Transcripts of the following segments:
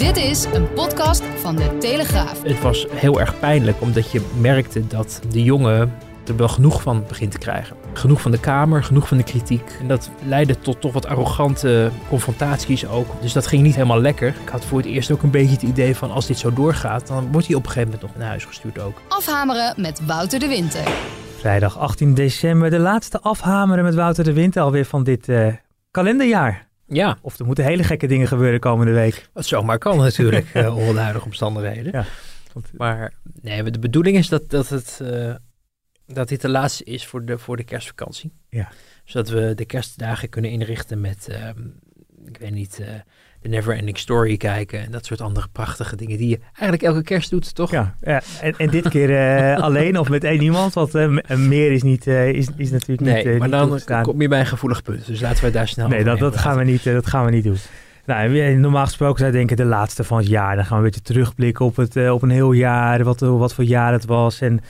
Dit is een podcast van de Telegraaf. Het was heel erg pijnlijk, omdat je merkte dat de jongen er wel genoeg van begint te krijgen. Genoeg van de Kamer, genoeg van de kritiek. En dat leidde tot toch wat arrogante confrontaties ook. Dus dat ging niet helemaal lekker. Ik had voor het eerst ook een beetje het idee van als dit zo doorgaat, dan wordt hij op een gegeven moment nog naar huis gestuurd ook. Afhameren met Wouter de Winter. Vrijdag 18 december, de laatste afhameren met Wouter de Winter alweer van dit eh, kalenderjaar. Ja, Of er moeten hele gekke dingen gebeuren komende week. wat zomaar kan natuurlijk, uh, onder de huidige omstandigheden. Ja. Want- Maar nee, de bedoeling is dat, dat, het, eh, dat dit de laatste is voor de, voor de kerstvakantie. Ja. Zodat we de kerstdagen kunnen inrichten met, ehm, ik weet niet, eh de Never Ending Story kijken. En dat soort andere prachtige dingen die je eigenlijk elke kerst doet, toch? Ja, ja. En, en dit keer eh, alleen of met één iemand, want eh, meer is, niet, is, is natuurlijk Nee, niet, eh, maar niet dan toegestaan. kom je bij een gevoelig punt. Dus laten we daar snel Nee, dat, dat, gaan we niet, dat gaan we niet doen. Nou, normaal gesproken zou je denken de laatste van het jaar. Dan gaan we een beetje terugblikken op, het, op een heel jaar, wat, wat voor jaar het was. En,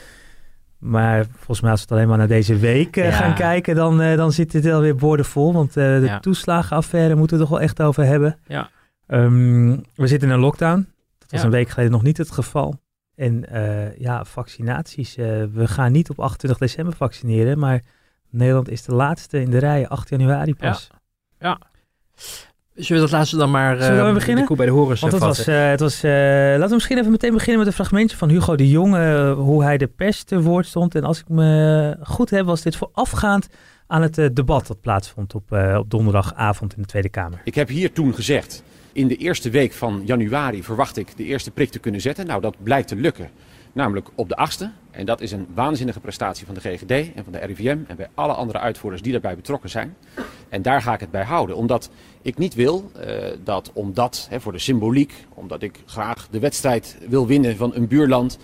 maar volgens mij als we het alleen maar naar deze week eh, Ja. gaan kijken, dan, eh, dan zit het alweer boordevol. Want eh, de Ja. toeslagenaffaire moeten we er toch wel echt over hebben. Ja. Ehm, we zitten in een lockdown. Dat was Ja. een week geleden nog niet het geval. En ja, vaccinaties. we gaan niet op 28 december vaccineren, maar Nederland is de laatste in de rij, 8 januari pas. Zullen we dat laatste dan maar Zullen we eh, beginnen? de koe bij de horens Want het was, eh, het was eh, laten we misschien even meteen beginnen met een fragmentje van Hugo de Jong, eh, hoe hij de pers te woord stond. En als ik me goed heb, was dit voorafgaand aan het debat dat plaatsvond op, eh, op donderdagavond in de Tweede Kamer. Ik heb hier toen gezegd, in de eerste week van januari verwacht ik de eerste prik te kunnen zetten. Nou, dat blijkt te lukken. Namelijk op de 8e. En dat is een waanzinnige prestatie van de GGD en van de RIVM en bij alle andere uitvoerders die daarbij betrokken zijn. En daar ga ik het bij houden. Omdat ik niet wil eh, dat omdat, hè, voor de symboliek, omdat ik graag de wedstrijd wil winnen van een buurland,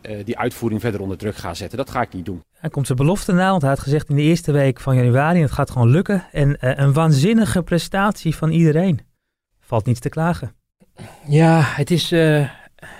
eh, die uitvoering verder onder druk ga zetten. Dat ga ik niet doen. Hij komt zijn belofte na, want hij had gezegd in de eerste week van januari, en het gaat gewoon lukken. En eh, een waanzinnige prestatie van iedereen. Valt niets te klagen. Ja, het is, eh,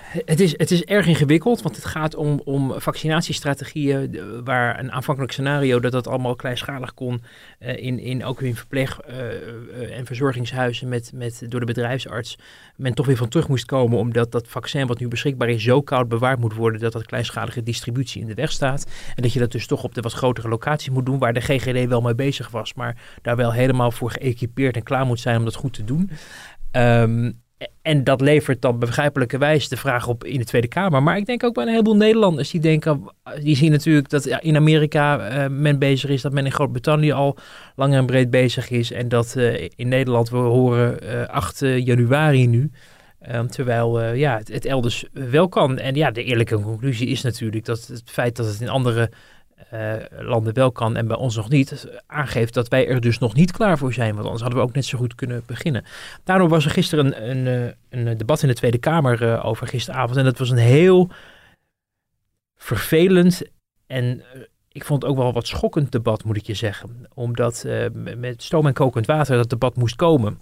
het, is, het is erg ingewikkeld, want het gaat om, om vaccinatiestrategieën waar een aanvankelijk scenario dat dat allemaal kleinschalig kon eh, in, in ook in verpleeg- eh, eh, en verzorgingshuizen met, met, door de bedrijfsarts men toch weer van terug moest komen omdat dat vaccin wat nu beschikbaar is zo koud bewaard moet worden dat dat kleinschalige distributie in de weg staat. En dat je dat dus toch op de wat grotere locatie moet doen waar de GGD wel mee bezig was, maar daar wel helemaal voor geëquipeerd en klaar moet zijn om dat goed te doen. Ehm, en dat levert dan begrijpelijkerwijs de vraag op in de Tweede Kamer. Maar ik denk ook bij een heleboel Nederlanders die denken, die zien natuurlijk dat in Amerika eh, men bezig is, dat men in Groot-Brittannië al lang en breed bezig is. En dat eh, in Nederland we horen eh 8 januari nu. Ehm, terwijl ja, het, het elders wel kan. En ja, de eerlijke conclusie is natuurlijk dat het feit dat het in andere eh, landen wel kan en bij ons nog niet, aangeeft dat wij er dus nog niet klaar voor zijn. Want anders hadden we ook net zo goed kunnen beginnen. Daardoor was er gisteren een, een, eh, een debat in de Tweede Kamer eh, over gisteravond. En dat was een heel vervelend en ik vond het ook wel wat schokkend debat, moet ik je zeggen. Omdat met stoom en kokend water dat debat moest komen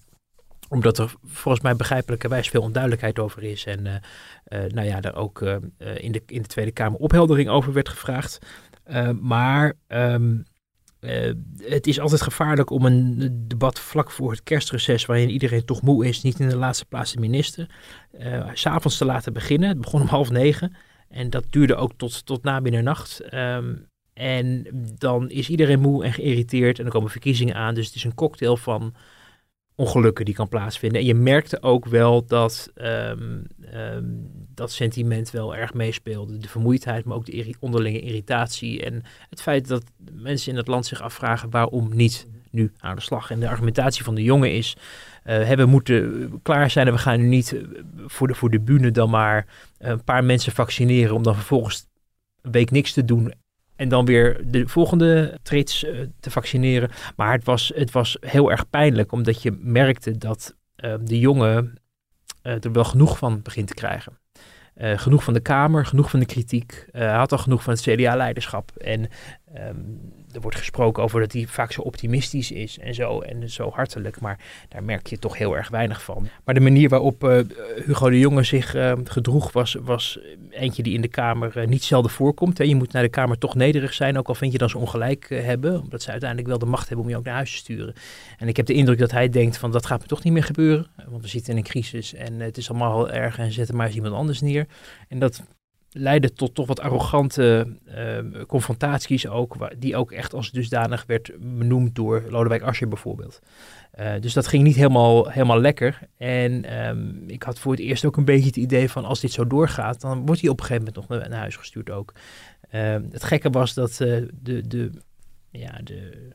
omdat er volgens mij begrijpelijkerwijs veel onduidelijkheid over is. En nou ja, daar ook in, de, in de Tweede Kamer opheldering over werd gevraagd. Eh, maar ehm, eh, het is altijd gevaarlijk om een debat vlak voor het kerstreces, waarin iedereen toch moe is, niet in de laatste plaats de minister, eh, s'avonds te laten beginnen. Het begon om half negen en dat duurde ook tot, tot na middernacht. Ehm, en dan is iedereen moe en geïrriteerd en er komen verkiezingen aan. Dus het is een cocktail van ongelukken die kan plaatsvinden. En je merkte ook wel dat ehm, ehm, dat sentiment wel erg meespeelde. De vermoeidheid, maar ook de onderlinge irritatie. En het feit dat mensen in het land zich afvragen waarom niet nu aan de slag. En de argumentatie van de jongen is, eh, hè, we moeten klaar zijn en we gaan nu niet eh, voor de, voor de bühne dan maar een paar mensen vaccineren om dan vervolgens een week niks te doen en dan weer de volgende trits eh, te vaccineren. Maar het was, het was heel erg pijnlijk, omdat je merkte dat de jongen er wel genoeg van begint te krijgen. genoeg van de Kamer, genoeg van de kritiek. hij had al genoeg van het CDA-leiderschap. En ehm, er wordt gesproken over dat hij vaak zo optimistisch is en zo en zo hartelijk, maar daar merk je toch heel erg weinig van. Maar de manier waarop uh, Hugo de Jonge zich uh, gedroeg was, was eentje die in de Kamer uh, niet zelden voorkomt. Hè. Je moet naar de Kamer toch nederig zijn, ook al vind je dan ze ongelijk hebben, omdat ze uiteindelijk wel de macht hebben om je ook naar huis te sturen. En ik heb de indruk dat hij denkt van dat gaat me toch niet meer gebeuren, want we zitten in een crisis en het is allemaal heel erg en zet er maar eens iemand anders neer. En dat leidde tot toch wat arrogante uh, confrontaties ook, die ook echt als dusdanig werd benoemd door Lodewijk Asscher bijvoorbeeld. Uh, dus dat ging niet helemaal, helemaal lekker. En um, ik had voor het eerst ook een beetje het idee van als dit zo doorgaat, dan wordt hij op een gegeven moment nog naar, huis gestuurd ook. Uh, het gekke was dat de, de, ja, de,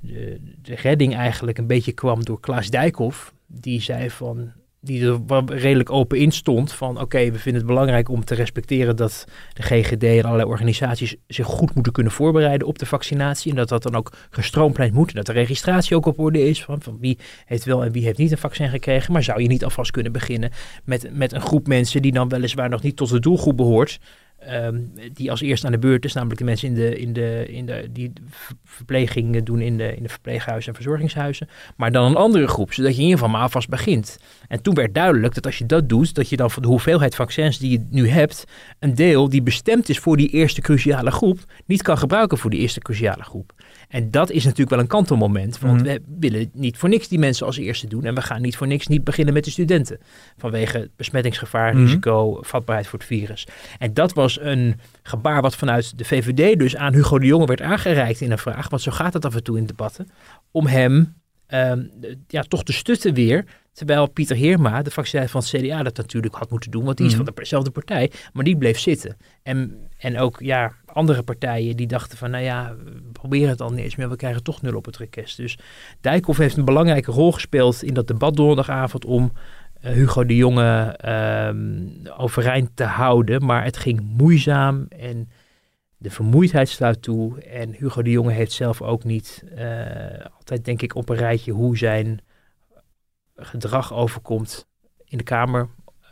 de, de redding eigenlijk een beetje kwam door Klaas Dijkhoff. Die zei van die er redelijk open in stond van oké, we vinden het belangrijk om te respecteren dat de GGD en allerlei organisaties zich goed moeten kunnen voorbereiden op de vaccinatie en dat dat dan ook gestroomlijnd moet en dat de registratie ook op orde is van, van wie heeft wel en wie heeft niet een vaccin gekregen, maar zou je niet alvast kunnen beginnen met, met een groep mensen die dan weliswaar nog niet tot de doelgroep behoort, Ehm, die als eerste aan de beurt is, namelijk de mensen in de, in de, in de, die verpleging doen in de, in de verpleeghuizen en verzorgingshuizen. Maar dan een andere groep, zodat je in ieder geval maar alvast begint. En toen werd duidelijk dat als je dat doet, dat je dan van de hoeveelheid vaccins die je nu hebt, een deel die bestemd is voor die eerste cruciale groep, niet kan gebruiken voor die eerste cruciale groep. En dat is natuurlijk wel een kantelmoment, want mhm. we willen niet voor niks die mensen als eerste doen. En we gaan niet voor niks niet beginnen met de studenten. Vanwege besmettingsgevaar, mhm. risico, vatbaarheid voor het virus. En dat was een gebaar wat vanuit de VVD dus aan Hugo de Jonge werd aangereikt in een vraag. Want zo gaat het af en toe in debatten. Om hem ehm, ja, toch te stutten weer Terwijl Pieter Heerma, de fractie van het CDA, dat natuurlijk had moeten doen. Want die is mhm. van dezelfde partij. Maar die bleef zitten. En, en ook ja, andere partijen die dachten van, nou ja, we proberen het al niet eens meer. We krijgen toch nul op het request. Dus Dijkhoff heeft een belangrijke rol gespeeld in dat debat donderdagavond om uh, Hugo de Jonge uh, overeind te houden. Maar het ging moeizaam en de vermoeidheid sluit toe. En Hugo de Jonge heeft zelf ook niet uh, altijd, denk ik, op een rijtje hoe zijn gedrag overkomt in de Kamer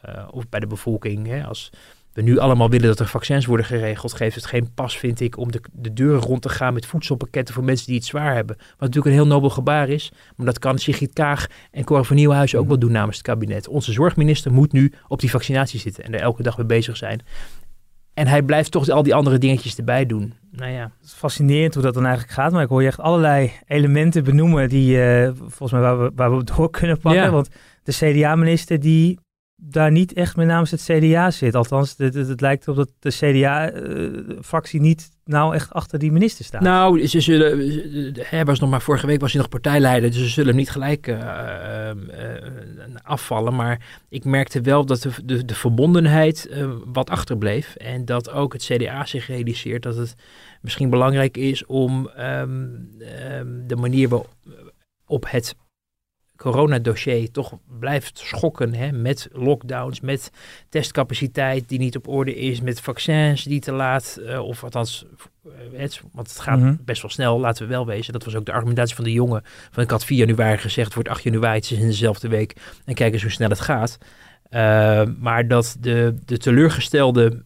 uh, of bij de bevolking. Hè, als we nu allemaal willen dat er vaccins worden geregeld, geeft het geen pas, vind ik, om de, de deuren rond te gaan met voedselpakketten voor mensen die het zwaar hebben. Wat natuurlijk een heel nobel gebaar is, maar dat kan Sigrid Kaag en Cor van Nieuwhuizen ook wel doen namens het kabinet. Onze zorgminister moet nu op die vaccinatie zitten en er elke dag mee bezig zijn. En hij blijft toch al die andere dingetjes erbij doen. Nou ja. Het is fascinerend hoe dat dan eigenlijk gaat. Maar ik hoor je echt allerlei elementen benoemen die uh, volgens mij waar we, waar we door kunnen pakken. Want de CDA-minister die daar niet echt meer namens het CDA zit. Althans, het, het, lijkt erop dat de CDA-fractie eh, niet nou echt achter die minister staat. Nou, ze zullen, hij was nog maar vorige week was hij nog partijleider, dus ze zullen hem niet gelijk uh, afvallen. Maar ik merkte wel dat de, de, de verbondenheid wat achterbleef en dat ook het CDA zich realiseert dat het misschien belangrijk is om um, um, de manier waarop het coronadossier toch blijft schokken hè, met lockdowns, met testcapaciteit die niet op orde is, met vaccins die te laat, uh, of althans, uh, het, want het gaat mhm. best wel snel, laten we wel wezen. Dat was ook de argumentatie van de jongen. Van ik had 4 januari gezegd, het wordt 8 januari, het is in dezelfde week en kijk eens hoe snel het gaat. Uh, maar dat de, de teleurgestelde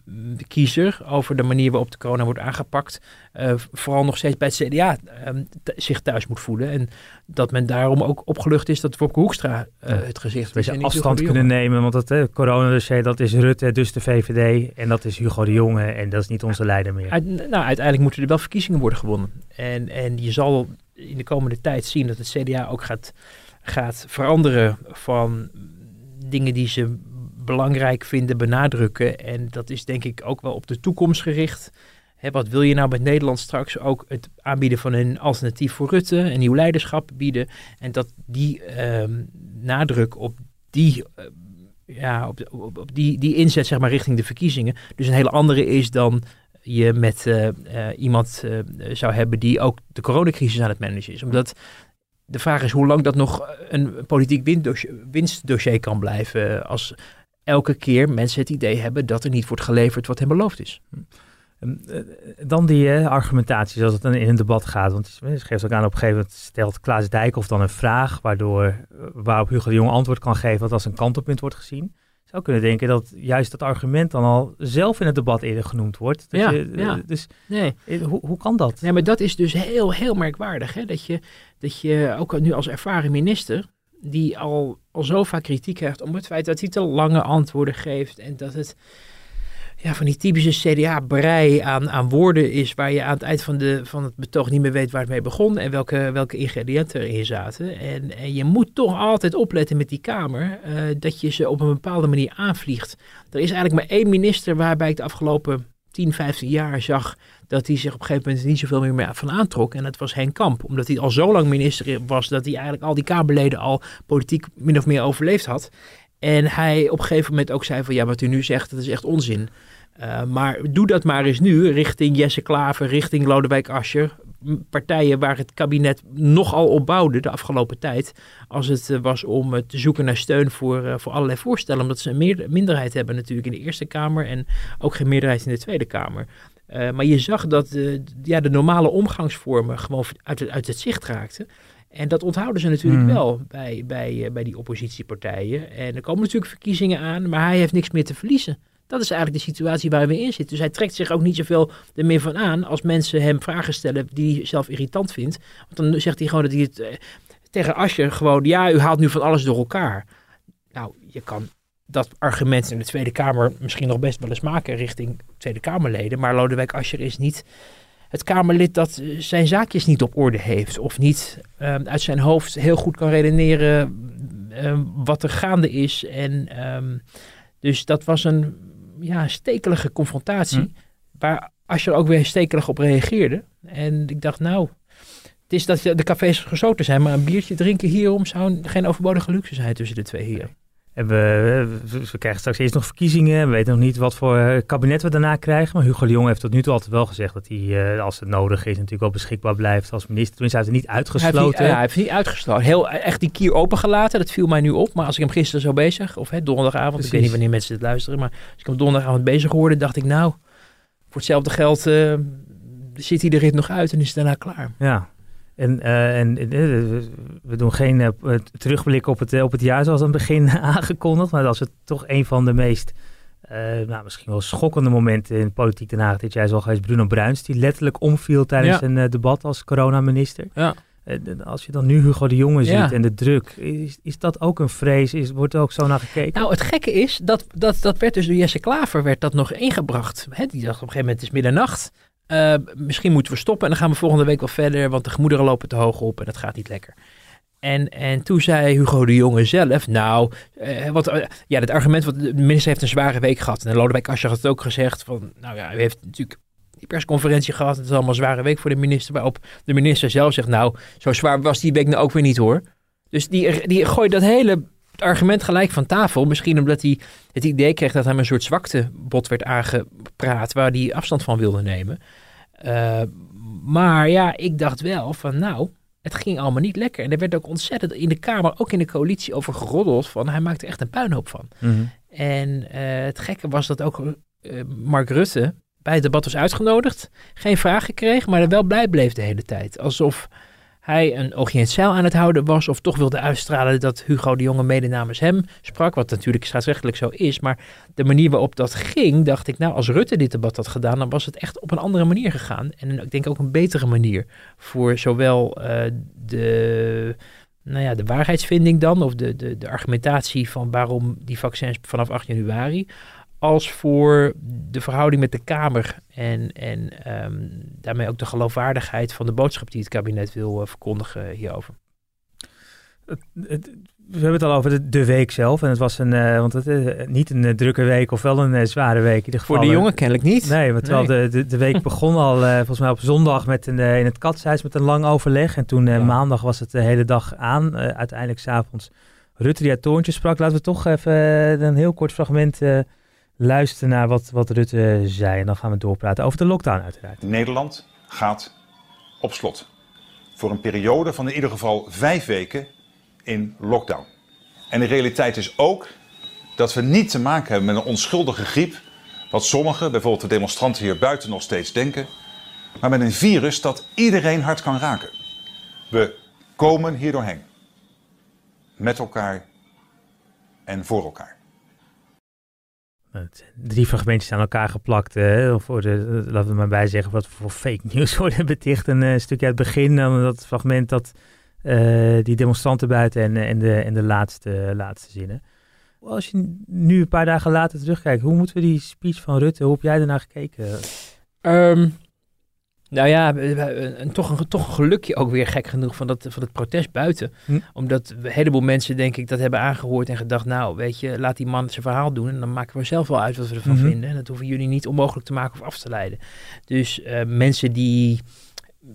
kiezer over de manier waarop de corona wordt aangepakt, uh, vooral nog steeds bij het CDA uh, zich thuis moet voelen. En dat men daarom ook opgelucht is dat Wopke Hoekstra uh, het gezicht is. afstand kunnen nemen, want dat corona dat is Rutte, dus de VVD. En dat is Hugo de Jonge en dat is niet onze leider meer. Uit, nou, uiteindelijk moeten er wel verkiezingen worden gewonnen. En, en je zal in de komende tijd zien dat het CDA ook gaat, gaat veranderen van dingen die ze belangrijk vinden benadrukken. En dat is denk ik ook wel op de toekomst gericht. wat wil je nou met Nederland straks ook het aanbieden van een alternatief voor Rutte, een nieuw leiderschap bieden. En dat die ehm, nadruk op die, uh, ja, op, die, die inzet zeg maar, richting de verkiezingen. Dus een hele andere is dan je met uh, uh, iemand zou hebben die ook de coronacrisis aan het managen is. Omdat de vraag is hoe lang dat nog een politiek winstdossier kan blijven als elke keer mensen het idee hebben dat er niet wordt geleverd wat hen beloofd is. Ehm, eh, dan die eh, argumentatie het dan in een debat gaat. Want het geeft ook aan op een gegeven moment stelt Klaas Dijkhoff dan een vraag waardoor, waarop Hugo de Jong antwoord kan geven wat als een kantelpunt wordt gezien. Zou kunnen denken dat juist dat argument dan al zelf in het debat eerder genoemd wordt. Dat Ja, je, ja. Dus Nee. hoe, hoe kan dat? Nee, maar dat is dus heel, heel merkwaardig. Hè? Dat, je, dat je ook nu als ervaren minister, die al, al zo vaak kritiek krijgt om het feit dat hij te lange antwoorden geeft. En dat het ja, van die typische CDA-brei aan, aan woorden is waar je aan het eind van, de, van het betoog niet meer weet waar het mee begon en welke, welke ingrediënten erin zaten. En, en je moet toch altijd opletten met die Kamer eh, dat je ze op een bepaalde manier aanvliegt. Er is eigenlijk maar één minister waarbij ik de afgelopen 10, 15 jaar zag dat hij zich op een gegeven moment niet zoveel meer mee van aantrok. En dat was Henk Kamp. Omdat hij al zo lang minister was dat hij eigenlijk al die Kamerleden al politiek min of meer overleefd had. En hij op een gegeven moment ook zei van ja, wat u nu zegt, dat is echt onzin. Uh, maar doe dat maar eens nu richting Jesse Klaver, richting Lodewijk Asscher. Partijen waar het kabinet nogal op bouwde de afgelopen tijd. Als het uh, was om uh, te zoeken naar steun voor, voor allerlei voorstellen. Omdat ze een minderheid hebben natuurlijk in de Eerste Kamer en ook geen meerderheid in de Tweede Kamer. maar je zag dat ja, de normale omgangsvormen gewoon uit uit het zicht raakten. En dat onthouden ze natuurlijk Hmm. wel bij, bij, bij die oppositiepartijen. En er komen natuurlijk verkiezingen aan, maar hij heeft niks meer te verliezen. Dat is eigenlijk de situatie waar we in zitten. Dus hij trekt zich ook niet zoveel er meer van aan als mensen hem vragen stellen die hij zelf irritant vindt. Want dan zegt hij gewoon dat hij het eh, tegen Asje gewoon, ja, u haalt nu van alles door elkaar. Nou, je kan dat argument in de Tweede Kamer misschien nog best wel eens maken richting Tweede Kamerleden. Maar Lodewijk Asscher is niet het Kamerlid dat eh, zijn zaakjes niet op orde heeft. Of niet eh, uit zijn hoofd heel goed kan redeneren eh, wat er gaande is. En ehm, dus dat was een ja, stekelige confrontatie. Hm. Waar Asscher ook weer stekelig op reageerde. En ik dacht, nou, het is dat de cafés gesloten zijn, maar een biertje drinken hierom zou geen overbodige luxe zijn tussen de twee heren. We, krijgen straks eerst nog verkiezingen. We weten nog niet wat voor eh, kabinet we daarna krijgen. Maar Hugo de Jong heeft tot nu toe altijd wel gezegd dat hij, uh, als het nodig is, natuurlijk wel beschikbaar blijft als minister. Tenminste, hij heeft het niet uitgesloten. Hij heeft niet, ja, hij heeft niet uitgesloten. Heel, echt die kier opengelaten. Dat viel mij nu op. Maar als ik hem gisteren zo bezig, of hè, donderdagavond, Precies. ik weet niet wanneer mensen het luisteren. Maar als ik hem donderdagavond bezig hoorde, dacht ik nou, voor hetzelfde geld uh, zit hij de rit nog uit en is het daarna klaar. Ja, en, uh, en uh, we doen geen uh, terugblik op het, op het jaar zoals aan het begin aangekondigd. Maar dat is het toch een van de meest, nou, misschien wel schokkende momenten in politiek Den Haag dit jaar is al geweest. Bruno Bruins, die letterlijk omviel tijdens ja. een debat als coronaminister. Ja. als je dan nu Hugo de Jonge ziet Ja. en de druk, is, is dat ook een vrees? Is, wordt er ook zo naar gekeken? Nou, het gekke is, dat, dat, dat werd dus door Jesse Klaver werd dat nog ingebracht. Die dacht op een gegeven moment, het is middernacht. Uh, misschien moeten we stoppen en dan gaan we volgende week wel verder, want de gemoederen lopen te hoog op en dat gaat niet lekker. En, en toen zei Hugo de Jonge zelf, nou, uh, wat, uh, ja, het argument, wat de minister heeft een zware week gehad. En Lodewijk Asscher had het ook gezegd, van, nou ja, u heeft natuurlijk die persconferentie gehad, het is allemaal een zware week voor de minister, waarop de minister zelf zegt, nou, zo zwaar was die week nou ook weer niet hoor. Dus die, die gooit dat hele argument gelijk van tafel. Misschien omdat hij het idee kreeg dat hem een soort zwaktebod werd aangepraat waar hij afstand van wilde nemen. Uh, maar ja, ik dacht wel van nou, het ging allemaal niet lekker. En er werd ook ontzettend in de Kamer, ook in de coalitie, over geroddeld van hij maakte echt een puinhoop van. Mm -hmm. En uh, het gekke was dat ook uh, Mark Rutte bij het debat was uitgenodigd, geen vragen kreeg, maar er wel blij bleef de hele tijd. Alsof hij een oogje in het zeil aan het houden was, of toch wilde uitstralen dat Hugo de Jonge mede namens hem sprak, wat natuurlijk staatsrechtelijk zo is. Maar de manier waarop dat ging, dacht ik, nou, als Rutte dit debat had gedaan, dan was het echt op een andere manier gegaan. En ik denk ook een betere manier voor zowel uh, de, nou ja, de waarheidsvinding dan, of de, de, de argumentatie van waarom die vaccins vanaf 8 januari, als voor de verhouding met de Kamer en, en um, daarmee ook de geloofwaardigheid van de boodschap die het kabinet wil uh, verkondigen hierover. Het, het, we hebben het al over de, de, week zelf en het was een, uh, want het uh, niet een drukke week of wel een zware week in ieder geval. Voor de jongen kennelijk niet. Nee, want terwijl nee. de, de, de, week begon al volgens mij op zondag met een, in het katshuis met een lang overleg en toen ja. maandag was het de hele dag aan, uiteindelijk s'avonds. Rutte die uit Toontje sprak, laten we toch even een heel kort fragment luisteren naar wat, wat Rutte zei. En dan gaan we doorpraten over de lockdown uiteraard. Nederland gaat op slot. Voor een periode van in ieder geval vijf weken in lockdown. En de realiteit is ook dat we niet te maken hebben met een onschuldige griep... wat sommigen, bijvoorbeeld de demonstranten hier buiten, nog steeds denken, maar met een virus dat iedereen hard kan raken. We komen hier doorheen. Met elkaar en voor elkaar. Drie fragmentjes aan elkaar geplakt. Hè, voor de, laten we maar bij zeggen wat voor fake news worden beticht. Een uh, stukje uit het begin. Dan dat fragment dat uh, die demonstranten buiten en, en, de, en de laatste, laatste zinnen. Als je nu een paar dagen later terugkijkt, hoe moeten we die speech van Rutte, hoe heb jij ernaar gekeken? Um, nou ja, toch, een, toch een gelukje ook weer gek genoeg van, dat, van het protest buiten. Hm. Omdat een heleboel mensen denk ik dat hebben aangehoord en gedacht, nou weet je, laat die man zijn verhaal doen en dan maken we zelf wel uit wat we ervan mm vinden. En dat hoeven jullie niet onmogelijk te maken of af te leiden. Dus uh, mensen die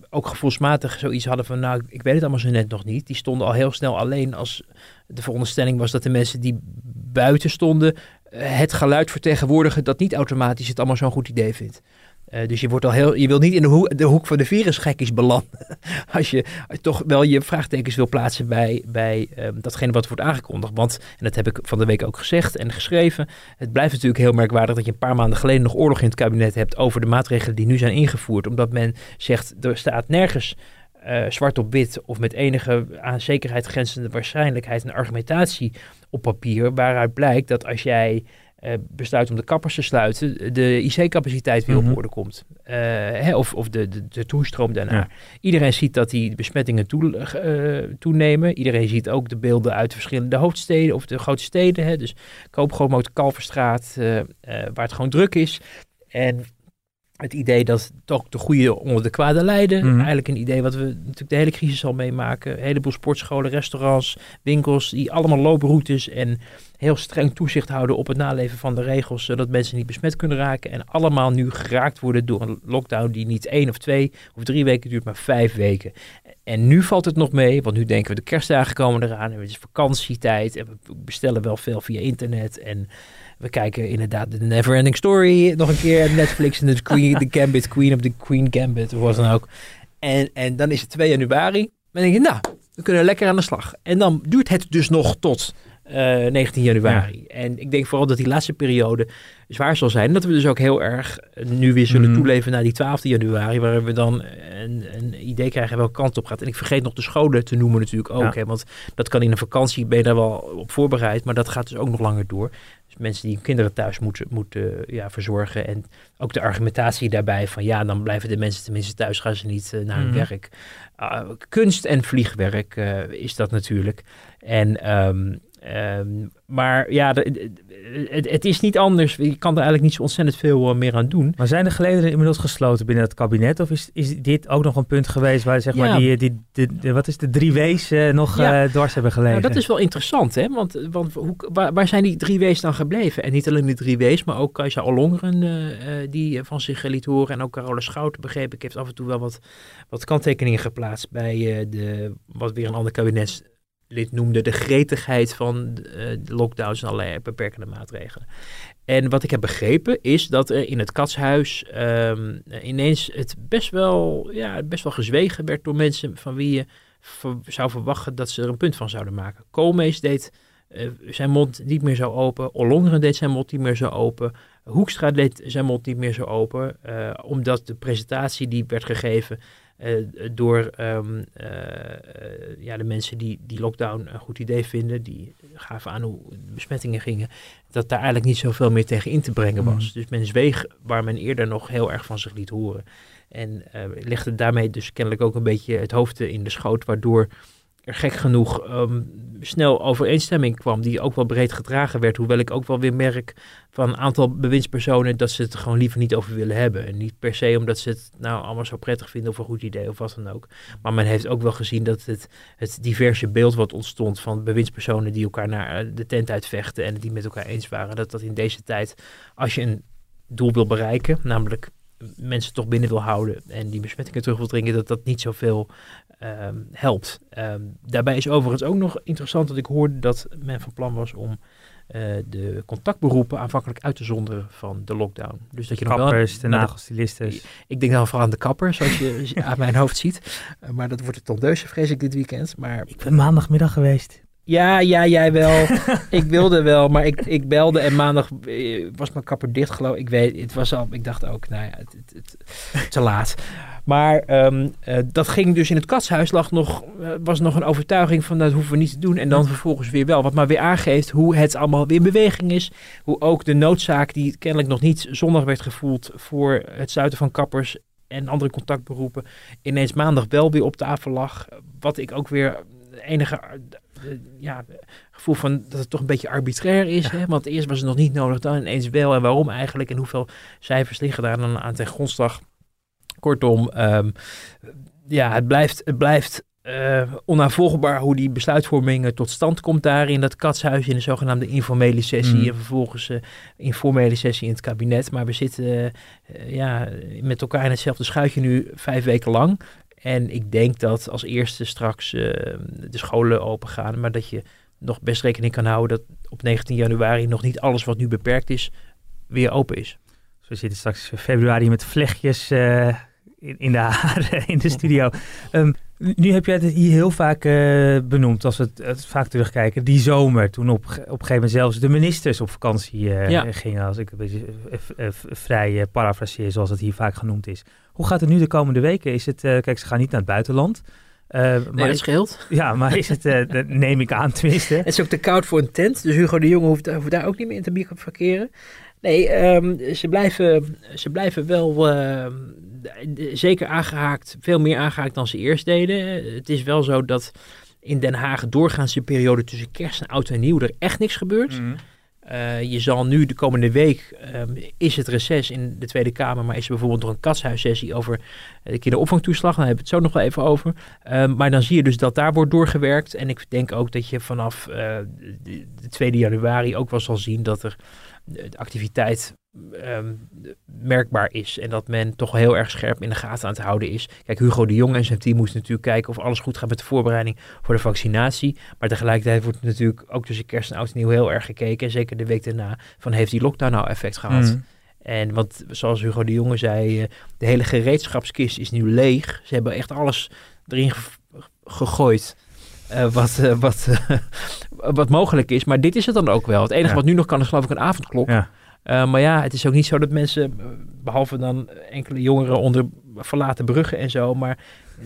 ook gevoelsmatig zoiets hadden van, nou, ik weet het allemaal zo net nog niet. Die stonden al heel snel alleen als de veronderstelling was dat de mensen die buiten stonden eh, het geluid vertegenwoordigen dat niet automatisch het allemaal zo'n goed idee vindt. Uh, dus je, wordt al heel, je wilt niet in de, hoek, de van de virusgekkies belanden. Als je toch wel je vraagtekens wil plaatsen bij, bij um, datgene wat wordt aangekondigd. Want, en dat heb ik van de week ook gezegd en geschreven. Het blijft natuurlijk heel merkwaardig dat je een paar maanden geleden nog oorlog in het kabinet hebt over de maatregelen die nu zijn ingevoerd. Omdat men zegt, er staat nergens uh, zwart op wit of met enige aan zekerheid grenzende waarschijnlijkheid een argumentatie op papier. Waaruit blijkt dat als jij uh, besluit om de kappers te sluiten, de IC-capaciteit weer op mhm. orde komt. Uh, hè, of of de, de, de toestroom daarna. Iedereen ziet dat die besmettingen toe, uh, toenemen. Iedereen ziet ook de beelden uit de verschillende hoofdsteden of de grote steden. Hè. Dus Koopgoot, Kalverstraat, waar het gewoon druk is. En het idee dat toch de goede onder de kwade lijden. Mhm. Eigenlijk een idee wat we natuurlijk de hele crisis al meemaken. Een heleboel sportscholen, restaurants, winkels, die allemaal looproutes en heel streng toezicht houden op het naleven van de regels, zodat mensen niet besmet kunnen raken. En allemaal nu geraakt worden door een lockdown die niet één of twee of drie weken duurt, maar vijf weken. En nu valt het nog mee, want nu denken we de kerstdagen komen eraan en het is vakantietijd en we bestellen wel veel via internet en we kijken inderdaad de Neverending Story nog een keer. Netflix en de, Queen, de Gambit, Queen of the Queen Gambit, of wat dan ook. En, en dan is het 2 januari. Dan denk je, nou, we kunnen lekker aan de slag. En dan duurt het dus nog tot 19 eh, januari. En ik denk vooral dat die laatste periode zwaar zal zijn. Dat we dus ook heel erg nu weer zullen mm. toeleven naar die 12 januari. Waar we dan een, een, idee krijgen welke kant op gaat. En ik vergeet nog de scholen te noemen natuurlijk ook. Hè, want dat kan in een vakantie, ben je daar wel op voorbereid. Maar dat gaat dus ook nog langer door. Dus mensen die hun kinderen thuis moeten, moeten ja, verzorgen. En ook de argumentatie daarbij van ja, dan blijven de mensen tenminste thuis. Gaan ze niet uh, naar hun mhm. werk. Uh, kunst en vliegwerk uh, is dat natuurlijk. En um, Um, maar ja, het, het, is niet anders. Je kan er eigenlijk niet zo ontzettend veel uh, meer aan doen. Maar zijn de gelederen inmiddels gesloten binnen het kabinet? Of is, is dit ook nog een punt geweest waar zeg maar die, die, die, wat is de drie W's uh, nog ja. uh, dwars hebben gelegen? Nou, dat is wel interessant, hè? Want, want hoe, waar, waar, zijn die drie W's dan gebleven? En niet alleen die drie W's, maar ook Kajsa Ollongren die van zich liet horen. En ook Carola Schouten, begreep ik, heeft af en toe wel wat, wat kanttekeningen geplaatst bij de, wat weer een ander kabinet lid noemde, de gretigheid van de, de lockdowns en allerlei beperkende maatregelen. En wat ik heb begrepen is dat er in het katshuis um, ineens het best wel, ja, best wel gezwegen werd door mensen van wie je zou verwachten dat ze er een punt van zouden maken. Koolmees deed uh, zijn mond niet meer zo open. Ollongren deed zijn mond niet meer zo open. Hoekstra deed zijn mond niet meer zo open. Uh, omdat de presentatie die werd gegeven uh, door um, uh, ja, de mensen die die lockdown een goed idee vinden, die gaven aan hoe de besmettingen gingen, dat daar eigenlijk niet zoveel meer tegen in te brengen was. Mm. Dus men zweeg waar men eerder nog heel erg van zich liet horen. En legde daarmee dus kennelijk ook een beetje het hoofd in de schoot, waardoor er gek genoeg um, snel overeenstemming kwam, die ook wel breed gedragen werd. Hoewel ik ook wel weer merk van een aantal bewindspersonen dat ze het gewoon liever niet over willen hebben. En niet per se omdat ze het nou allemaal zo prettig vinden of een goed idee of wat dan ook. Maar men heeft ook wel gezien dat het, het diverse beeld wat ontstond van bewindspersonen die elkaar naar eh, de tent uitvechten en die met elkaar eens waren, dat dat in deze tijd, als je een doel wil bereiken, namelijk mensen toch binnen wil houden en die besmettingen terug wil dringen, dat dat niet zoveel um, helpt. Um, daarbij is overigens ook nog interessant dat ik hoorde dat men van plan was om uh, de contactberoepen aanvankelijk uit te zonderen van de lockdown. Dus dat je nog kappers, wel, de nagelstilisten. Ik denk dan vooral aan de kappers, zoals je aan mijn hoofd ziet. Uh, maar dat wordt het tondeuze, vrees ik, dit weekend. Maar, ik ben maandagmiddag geweest. Ja, ja, jij wel. ik wilde wel, maar ik, ik belde en maandag eh, was mijn kapper dicht geloof ik. Ik weet, het was al, ik dacht ook, nou ja, het, het, het- te laat. Maar ehm, eh, dat ging dus in het katshuis, lag nog, eh, was nog een overtuiging van dat hoeven we niet te doen. En dan vervolgens weer wel. Wat maar weer aangeeft hoe het allemaal weer in beweging is. Hoe ook de noodzaak die kennelijk nog niet zondag werd gevoeld voor het sluiten van kappers en andere contactberoepen, ineens maandag wel weer op tafel lag. Wat ik ook weer enige ja, gevoel van dat het toch een beetje arbitrair is. Hè? Want eerst was het nog niet nodig, dan ineens wel. En waarom eigenlijk? En hoeveel cijfers liggen daar dan aan ten grondslag? Kortom, ehm, ja, het blijft, het blijft eh, onnavolgbaar hoe die besluitvorming eh, tot stand komt daar in dat katshuis in de zogenaamde informele sessie Mm. en vervolgens eh informele sessie in het kabinet. Maar we zitten eh, eh, ja, met elkaar in hetzelfde schuitje nu vijf weken lang. En ik denk dat als eerste straks eh, de scholen open gaan, maar dat je nog best rekening kan houden dat op 19 januari nog niet alles wat nu beperkt is, weer open is. We zitten straks februari met vlechtjes eh, in, in de haren in de studio. Ehm, nu heb jij het hier heel vaak eh, benoemd, als we het, het vaak terugkijken. Die zomer, toen op, op een gegeven moment zelfs de ministers op vakantie eh, Ja. gingen. Als ik een beetje v- vrij parafraseer, zoals het hier vaak genoemd is. Hoe gaat het nu de komende weken? Is het, kijk, ze gaan niet naar het buitenland. Nee, maar, dat scheelt. ja, maar is het, dat neem ik aan tenminste. Het is ook te koud voor een tent, dus Hugo de Jonge hoeft, hoeft daar ook niet meer in te bivakeren. Nee, ehm, ze, blijven, ze blijven wel ehm, zeker aangehaakt, veel meer aangehaakt dan ze eerst deden. Het is wel zo dat in Den Haag doorgaans de periode tussen kerst en oud en nieuw er echt niks gebeurt. Mhm. Eh, je zal nu de komende week, ehm, is het reces in de Tweede Kamer, maar is er bijvoorbeeld nog een katshuissessie over eh, de kinderopvangtoeslag. Daar hebben we het zo nog wel even over. Maar dan zie je dus dat daar wordt doorgewerkt. En ik denk ook dat je vanaf eh, de, de 2 januari ook wel zal zien dat er de, de activiteit ehm, merkbaar is. En dat men toch heel erg scherp in de gaten aan het houden is. Kijk, Hugo de Jong en zijn team moesten natuurlijk kijken of alles goed gaat met de voorbereiding voor de vaccinatie. Maar tegelijkertijd wordt natuurlijk ook tussen kerst en oud en nieuw heel erg gekeken. En zeker de week daarna van heeft die lockdown nou effect gehad. Mhm. En want zoals Hugo de Jonge zei, eh, de hele gereedschapskist is nu leeg. Ze hebben echt alles erin ge- gegooid. Eh, wat, eh, wat, eh, wat mogelijk is. Maar dit is het dan ook wel. Het enige Ja. wat nu nog kan is geloof ik een avondklok. Ja. Maar ja, het is ook niet zo dat mensen, eh, behalve dan enkele jongeren onder verlaten bruggen en zo, maar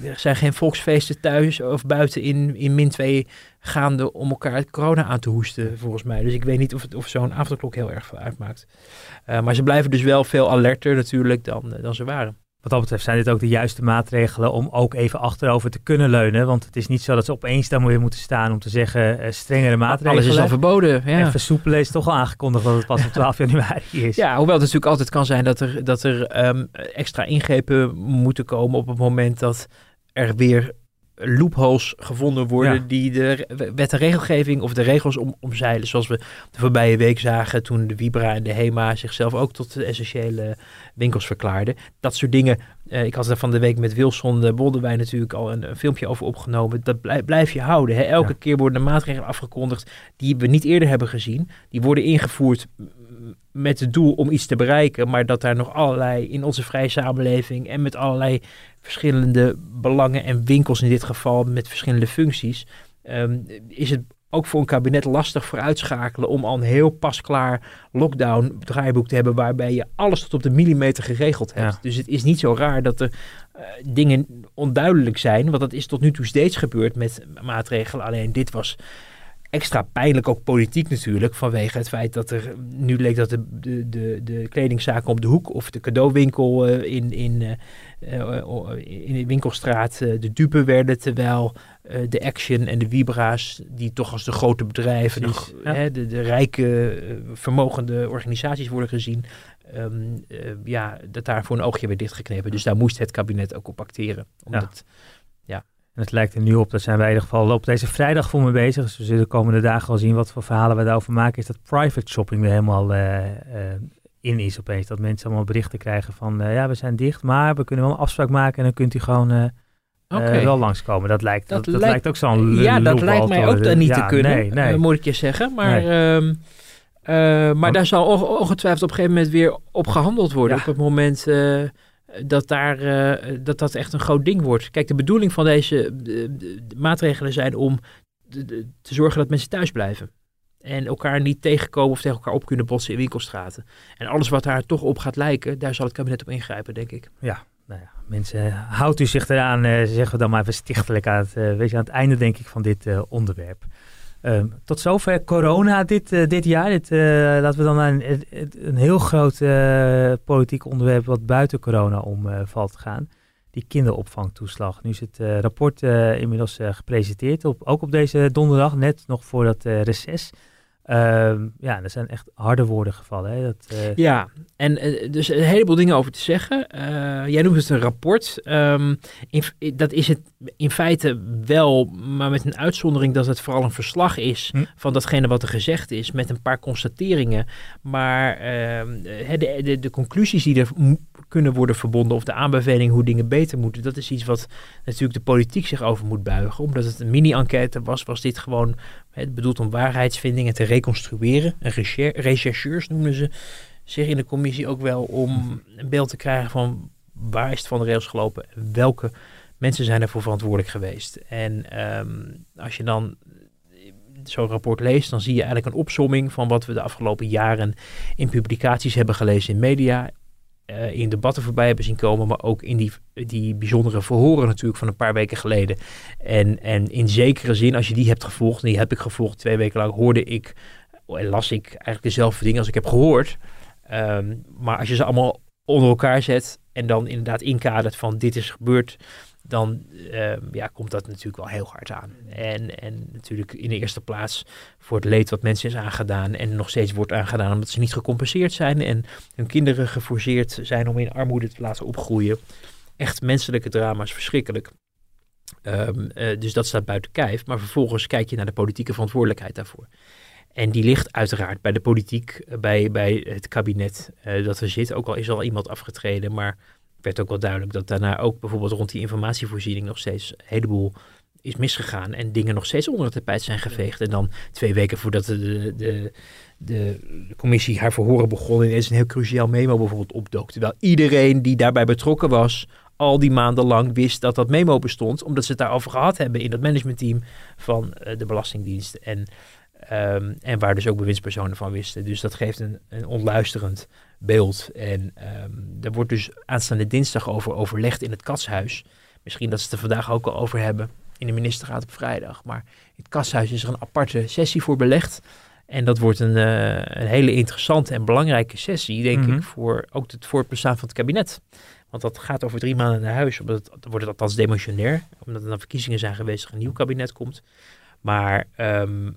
er zijn geen volksfeesten thuis of buiten in, in min 2 gaande om elkaar het corona aan te hoesten, volgens mij. Dus ik weet niet of, het, of zo'n avondklok heel erg veel uitmaakt. Maar ze blijven dus wel veel alerter natuurlijk dan, dan ze waren. Wat dat betreft zijn dit ook de juiste maatregelen om ook even achterover te kunnen leunen. Want het is niet zo dat ze opeens dan weer moeten staan om te zeggen eh, strengere maatregelen. Alles is al verboden. Ja. En versoepelen is toch al aangekondigd dat het pas op 12 januari is. Ja, hoewel het natuurlijk altijd kan zijn dat er, dat er ehm, extra ingrepen moeten komen op het moment dat er weer loopholes gevonden worden Ja. die de wet en regelgeving of de regels om, omzeilen. Zoals we de voorbije week zagen toen de Vibra en de HEMA zichzelf ook tot de essentiële winkels verklaarden. Dat soort dingen. eh, ik had er van de week met Wilson de Boldewijn natuurlijk al een, een filmpje over opgenomen. Dat blij- blijf je houden. Hè? Elke Ja. keer worden maatregelen afgekondigd die we niet eerder hebben gezien. Die worden ingevoerd met het doel om iets te bereiken, maar dat daar nog allerlei in onze vrije samenleving en met allerlei verschillende belangen en winkels in dit geval met verschillende functies, ehm, is het ook voor een kabinet lastig vooruitschakelen om al een heel pasklaar lockdown draaiboek te hebben waarbij je alles tot op de millimeter geregeld hebt. Ja. Dus het is niet zo raar dat er eh, dingen onduidelijk zijn, want dat is tot nu toe steeds gebeurd met maatregelen. Alleen dit was extra pijnlijk, ook politiek natuurlijk, vanwege het feit dat er nu leek dat de, de, de, de kledingzaken op de hoek of de cadeauwinkel eh, in, in, eh, eh, in de winkelstraat de dupe werden, terwijl de Action en de Vibra's, die toch als de grote bedrijven, de, Precies, ja. hè, de, de rijke, vermogende organisaties worden gezien, ehm, eh, ja, dat daar voor een oogje werd dichtgeknepen. Dus daar moest het kabinet ook op acteren. Omdat, En het lijkt er nu op, daar zijn wij in ieder geval op deze vrijdag voor mee bezig. Dus we zullen de komende dagen wel zien wat voor verhalen we daarover maken. Is dat private shopping weer helemaal eh, eh, in is opeens. Dat mensen allemaal berichten krijgen van eh, ja, we zijn dicht, maar we kunnen wel een afspraak maken en dan kunt u gewoon eh, wel langskomen. Dat lijkt, dat, Dat dat lijkt- lijkt ook zo'n Ja, dat lijkt mij ook dan niet Ja, te kunnen, Nee, nee. moet ik je zeggen. Maar, Nee. ehm, eh, maar daar zal onge- ongetwijfeld op een gegeven moment weer op gehandeld worden. Ja. Op het moment dat, daar, eh, dat dat echt een groot ding wordt. Kijk, de bedoeling van deze eh, maatregelen zijn om te zorgen dat mensen thuis blijven. En elkaar niet tegenkomen of tegen elkaar op kunnen botsen in winkelstraten. En alles wat daar toch op gaat lijken, daar zal het kabinet op ingrijpen, denk ik. Nou ja, mensen, houdt u zich eraan, eh, zeggen we dan maar even stichtelijk aan het, eh, wees aan het einde denk ik van dit onderwerp. Ehm, tot zover corona dit, eh, dit jaar. Dit, eh, laten we dan naar een, een, heel groot eh, politiek onderwerp wat buiten corona om valt gaan. Die kinderopvangtoeslag. Nu is het rapport inmiddels gepresenteerd, op, ook op deze donderdag, net nog voor dat reces. Ehm, ja, er zijn echt harde woorden gevallen. Hè? Dat, eh, Ja, en eh, dus een heleboel dingen over te zeggen. Eh, jij noemt het een rapport. Ehm, in, dat is het in feite wel, maar met een uitzondering dat het vooral een verslag is Hm. van datgene wat er gezegd is, met een paar constateringen. Maar ehm, eh, de, de, de conclusies die er kunnen worden verbonden, of de aanbeveling hoe dingen beter moeten, dat is iets wat natuurlijk de politiek zich over moet buigen. Omdat het een mini-enquête was, was dit gewoon bedoeld om waarheidsvindingen te reconstrueren. En recher- rechercheurs noemen ze zich in de commissie ook wel om een beeld te krijgen van waar is het van de rails gelopen, welke mensen zijn ervoor verantwoordelijk geweest. En ehm, als je dan zo'n rapport leest, dan zie je eigenlijk een opsomming van wat we de afgelopen jaren in publicaties hebben gelezen in media, eh, in debatten voorbij hebben zien komen, maar ook in die, die bijzondere verhoren natuurlijk van een paar weken geleden. En, en in zekere zin, als je die hebt gevolgd, en die heb ik gevolgd twee weken lang, hoorde ik en las ik eigenlijk dezelfde dingen als ik heb gehoord. Ehm, maar als je ze allemaal onder elkaar zet en dan inderdaad inkadert van dit is gebeurd, dan ehm, ja, komt dat natuurlijk wel heel hard aan. En, en natuurlijk in de eerste plaats voor het leed wat mensen is aangedaan en nog steeds wordt aangedaan omdat ze niet gecompenseerd zijn en hun kinderen geforceerd zijn om in armoede te laten opgroeien. Echt menselijke drama's, verschrikkelijk. Ehm, eh, dus dat staat buiten kijf. Maar vervolgens kijk je naar de politieke verantwoordelijkheid daarvoor. En die ligt uiteraard bij de politiek, eh, bij, bij het kabinet eh, dat er zit. Ook al is al iemand afgetreden, maar werd ook wel duidelijk dat daarna ook bijvoorbeeld rond die informatievoorziening nog steeds een heleboel is misgegaan. En dingen nog steeds onder het tapijt zijn geveegd. En dan twee weken voordat de, de, de, commissie haar verhoren begon, ineens een heel cruciaal memo bijvoorbeeld opdook. Terwijl iedereen die daarbij betrokken was, al die maanden lang wist dat dat memo bestond, omdat ze het daarover gehad hebben in het managementteam van eh, de Belastingdienst. En, ehm, en waar dus ook bewindspersonen van wisten. Dus dat geeft een, een ontluisterend beeld. En ehm er wordt dus aanstaande dinsdag over overlegd in het katshuis. Misschien dat ze het er vandaag ook al over hebben in de ministerraad op vrijdag. Maar in het katshuis is er een aparte sessie voor belegd. En dat wordt een, eh, een hele interessante en belangrijke sessie, denk Mhm. ik, voor ook het voortbestaan van het kabinet. Want dat gaat over drie maanden naar huis. Omdat het, wordt het althans demotionair. Omdat er dan verkiezingen zijn geweest er een nieuw kabinet komt. Maar ehm,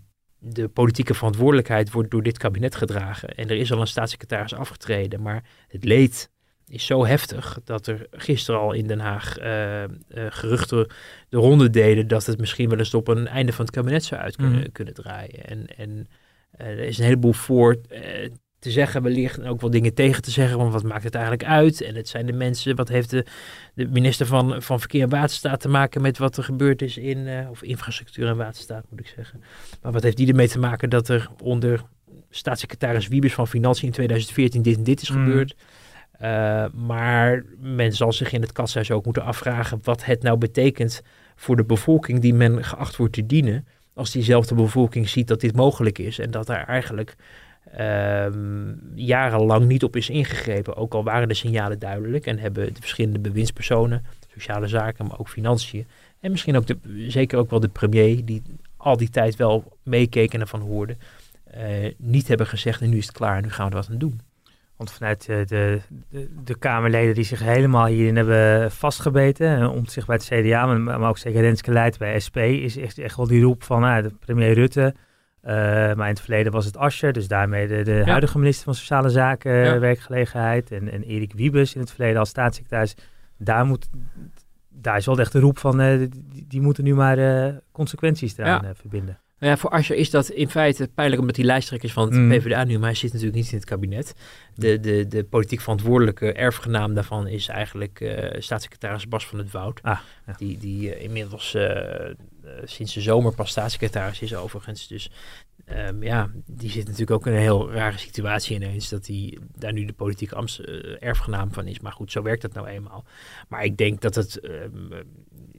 de politieke verantwoordelijkheid wordt door dit kabinet gedragen. En er is al een staatssecretaris afgetreden. Maar het leed is zo heftig dat er gisteren al in Den Haag eh, eh, geruchten de ronde deden dat het misschien wel eens op een einde van het kabinet zou uit kunnen, Mhm. kunnen draaien. En, en eh, er is een heleboel voor te zeggen wellicht en ook wel dingen tegen te zeggen, want wat maakt het eigenlijk uit? En het zijn de mensen, wat heeft de, de minister van, van Verkeer en Waterstaat te maken met wat er gebeurd is in, eh, of infrastructuur en waterstaat moet ik zeggen. Maar wat heeft die ermee te maken dat er onder staatssecretaris Wiebes van Financiën in 2014 dit en dit is Mm. gebeurd? Eh, maar men zal zich in het katshuis ook moeten afvragen wat het nou betekent voor de bevolking die men geacht wordt te dienen. Als diezelfde bevolking ziet dat dit mogelijk is en dat daar eigenlijk ehm, jarenlang niet op is ingegrepen. Ook al waren de signalen duidelijk en hebben de verschillende bewindspersonen, sociale zaken, maar ook financiën. En misschien ook de, zeker ook wel de premier, die al die tijd wel meekeek en ervan hoorde. eh, niet hebben gezegd nu is het klaar, nu gaan we er wat aan doen. Want vanuit eh, de, de, de Kamerleden die zich helemaal hierin hebben vastgebeten, eh, om zich bij het CDA, maar, ook zeker Renske Leijt bij SP, is echt, echt wel die roep van ah, de premier Rutte. Eh, maar in het verleden was het Ascher, dus daarmee de, de Ja. huidige minister van Sociale Zaken, Ja. werkgelegenheid. En, en Erik Wiebes in het verleden als staatssecretaris. Daar, moet, daar is wel echt de roep van, eh, die, die moeten nu maar eh, consequenties eraan Ja. verbinden. Nou ja, voor Asscher is dat in feite pijnlijk omdat hij lijsttrekker is van het Mm. PvdA nu, maar hij zit natuurlijk niet in het kabinet. De, de, de politiek verantwoordelijke erfgenaam daarvan is eigenlijk staatssecretaris Bas van het Woud. Ah, ja. Die, die inmiddels sinds de zomer pas staatssecretaris is overigens. Dus ehm, ja, die zit natuurlijk ook in een heel rare situatie ineens. Dat hij daar nu de politieke amst, uh, erfgenaam van is. Maar goed, zo werkt dat nou eenmaal. Maar ik denk dat het, ehm,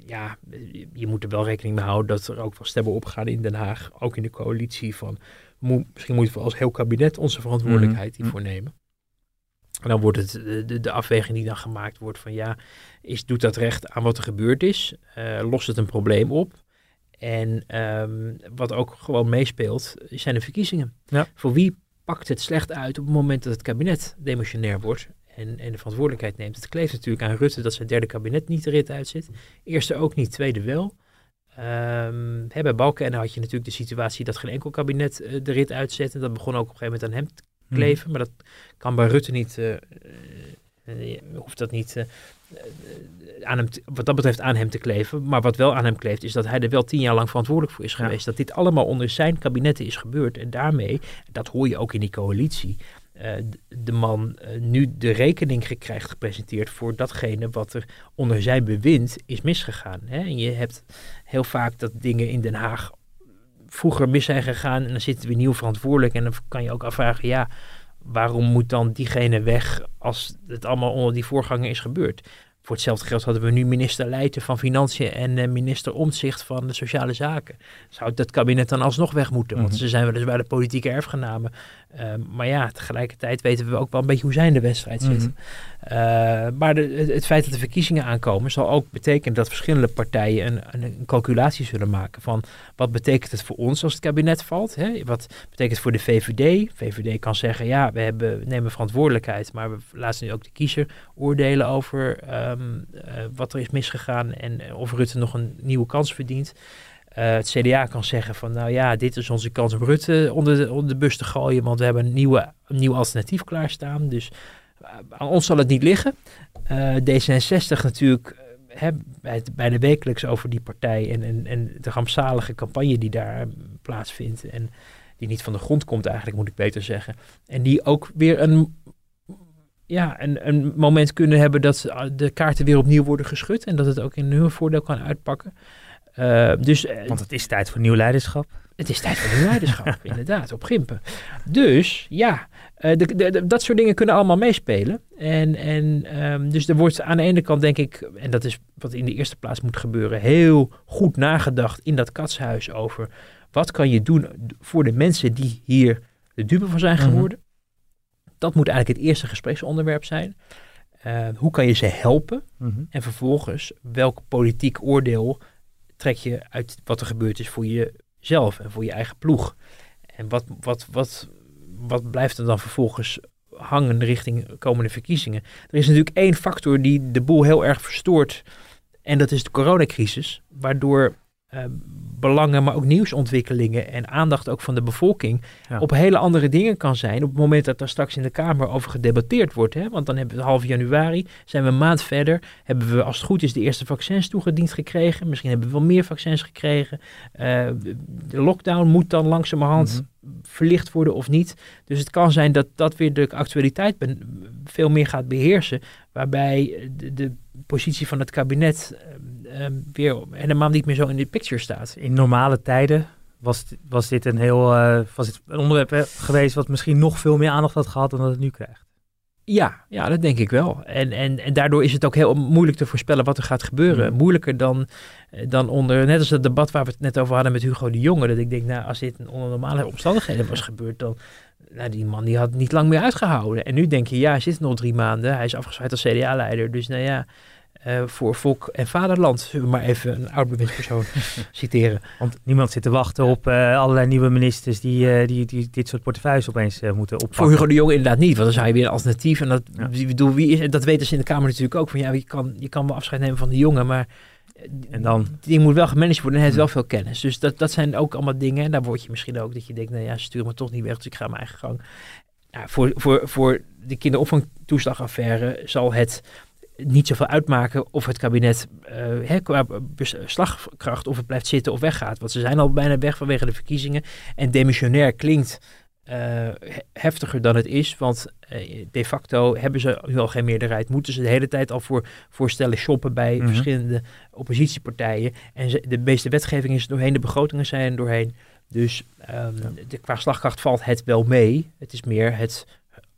ja, je moet er wel rekening mee houden dat er ook wel stemmen opgaan in Den Haag. Ook in de coalitie van, misschien moeten we als heel kabinet onze verantwoordelijkheid mhm. hiervoor nemen. En dan wordt het de, de, afweging die dan gemaakt wordt van ja, is, doet dat recht aan wat er gebeurd is? Uh, lost het een probleem op? En ehm, wat ook gewoon meespeelt, zijn de verkiezingen. Ja. Voor wie pakt het slecht uit op het moment dat het kabinet demissionair wordt en, en de verantwoordelijkheid neemt? Het kleeft natuurlijk aan Rutte dat zijn derde kabinet niet de rit uitzit. Eerste ook niet, tweede wel. Um, hè, bij Balken had je natuurlijk de situatie dat geen enkel kabinet uh, de rit uitzet. En dat begon ook op een gegeven moment aan hem te mhm. kleven. Maar dat kan bij Rutte niet, uh, uh, hoeft dat niet aan hem, wat dat betreft aan hem te kleven. Maar wat wel aan hem kleeft, is dat hij er wel tien jaar lang verantwoordelijk voor is geweest. Dat dit allemaal onder zijn kabinetten is gebeurd. En daarmee, dat hoor je ook in die coalitie, uh, de man uh, nu de rekening krijgt gepresenteerd voor datgene wat er onder zijn bewind is misgegaan. Hè? En je hebt heel vaak dat dingen in Den Haag vroeger mis zijn gegaan en dan zitten we nieuw verantwoordelijk en dan kan je ook afvragen, ja, waarom moet dan diegene weg als het allemaal onder die voorganger is gebeurd? Voor hetzelfde geld hadden we nu minister Leijten van Financiën en uh, minister Omtzigt van de Sociale Zaken. Zou dat kabinet dan alsnog weg moeten? Want mm -hmm. ze zijn weliswaar de politieke erfgenamen. Uh, maar ja, tegelijkertijd weten we ook wel een beetje hoe zij in de wedstrijd mhm. zitten. Uh, maar de, het, feit dat de verkiezingen aankomen zal ook betekenen dat verschillende partijen een, een, een, calculatie zullen maken van wat betekent het voor ons als het kabinet valt? Hè? Wat betekent het voor de VVD? VVD kan zeggen ja, we, hebben, nemen verantwoordelijkheid, maar we laten nu ook de kiezer oordelen over um, wat er is misgegaan en of Rutte nog een nieuwe kans verdient. Het CDA kan zeggen van nou ja, dit is onze kans om Rutte onder de, onder de bus te gooien, want we hebben een, nieuwe, een nieuw alternatief klaarstaan. Dus aan ons zal het niet liggen. Uh, D66 natuurlijk hè, bijna wekelijks over die partij en, en, en de rampzalige campagne die daar plaatsvindt. En die niet van de grond komt eigenlijk, moet ik beter zeggen. En die ook weer een ja, een, een moment kunnen hebben dat de kaarten weer opnieuw worden geschud. En dat het ook in hun voordeel kan uitpakken. Uh, dus, uh, Want het is tijd voor nieuw leiderschap. Het is tijd voor nieuw leiderschap, inderdaad, op Gimpen. Dus ja, uh, de, de, de, dat soort dingen kunnen allemaal meespelen. En, en um, dus er wordt aan de ene kant, denk ik, en dat is wat in de eerste plaats moet gebeuren, heel goed nagedacht in dat katshuis over wat kan je doen voor de mensen die hier de dupe van zijn geworden. Mm -hmm. Dat moet eigenlijk het eerste gespreksonderwerp zijn. hoe kan je ze helpen? Mm -hmm. En vervolgens, welk politiek oordeel trek je uit wat er gebeurd is voor jezelf en voor je eigen ploeg. En wat, wat, wat, wat blijft er dan vervolgens hangen richting komende verkiezingen? Er is natuurlijk één factor die de boel heel erg verstoort. En dat is de coronacrisis, waardoor uh, belangen, maar ook nieuwsontwikkelingen en aandacht ook van de bevolking ja. op hele andere dingen kan zijn op het moment dat er straks in de Kamer over gedebatteerd wordt. Hè? Want dan hebben we half januari, zijn we een maand verder, hebben we als het goed is de eerste vaccins toegediend gekregen. Misschien hebben we wel meer vaccins gekregen. Uh, de lockdown moet dan langzamerhand mm -hmm. verlicht worden of niet. Dus het kan zijn dat dat weer de actualiteit veel meer gaat beheersen, waarbij de, de positie van het kabinet uh, weer helemaal niet meer zo in de picture staat. In normale tijden was, was dit een heel uh, was dit een onderwerp geweest wat misschien nog veel meer aandacht had gehad dan dat het nu krijgt. Ja, ja, dat denk ik wel. En, en, en daardoor is het ook heel moeilijk te voorspellen wat er gaat gebeuren. Mm. Moeilijker dan, dan onder, net als het debat waar we het net over hadden met Hugo de Jonge. Dat ik denk, nou, als dit onder normale omstandigheden was gebeurd, dan, nou, die man die had niet lang meer uitgehouden. En nu denk je, ja, hij zit nog drie maanden. Hij is afgezwaaid als CDA-leider. Dus nou ja, uh, voor volk en vaderland. Zullen we maar even een oud bewindspersoon citeren. Want niemand zit te wachten op uh, allerlei nieuwe ministers die, uh, die, die dit soort portefeuilles opeens moeten oppakken. Voor Hugo de Jonge inderdaad niet, want dan zou je weer een alternatief. En dat, ja. bedoel, wie is, dat weten ze in de Kamer natuurlijk ook. Van, ja, je, kan, je kan wel afscheid nemen van de jongen, maar en dan? die moet wel gemanaged worden en heeft wel veel kennis. Dus dat, dat zijn ook allemaal dingen. En daar word je misschien ook dat je denkt, nou ja, stuur me toch niet weg, dus ik ga mijn eigen gang. Nou, voor, voor, voor de kinderopvangtoeslagaffaire zal het niet zoveel uitmaken of het kabinet uh, qua slagkracht of het blijft zitten of weggaat. Want ze zijn al bijna weg vanwege de verkiezingen. En demissionair klinkt eh, heftiger dan het is. Want eh, de facto hebben ze nu al geen meerderheid. Moeten ze de hele tijd al voor voorstellen shoppen bij Mhm. verschillende oppositiepartijen. En ze- de meeste wetgeving is doorheen, de begrotingen zijn er doorheen. Dus ehm, de, qua slagkracht valt het wel mee. Het is meer het,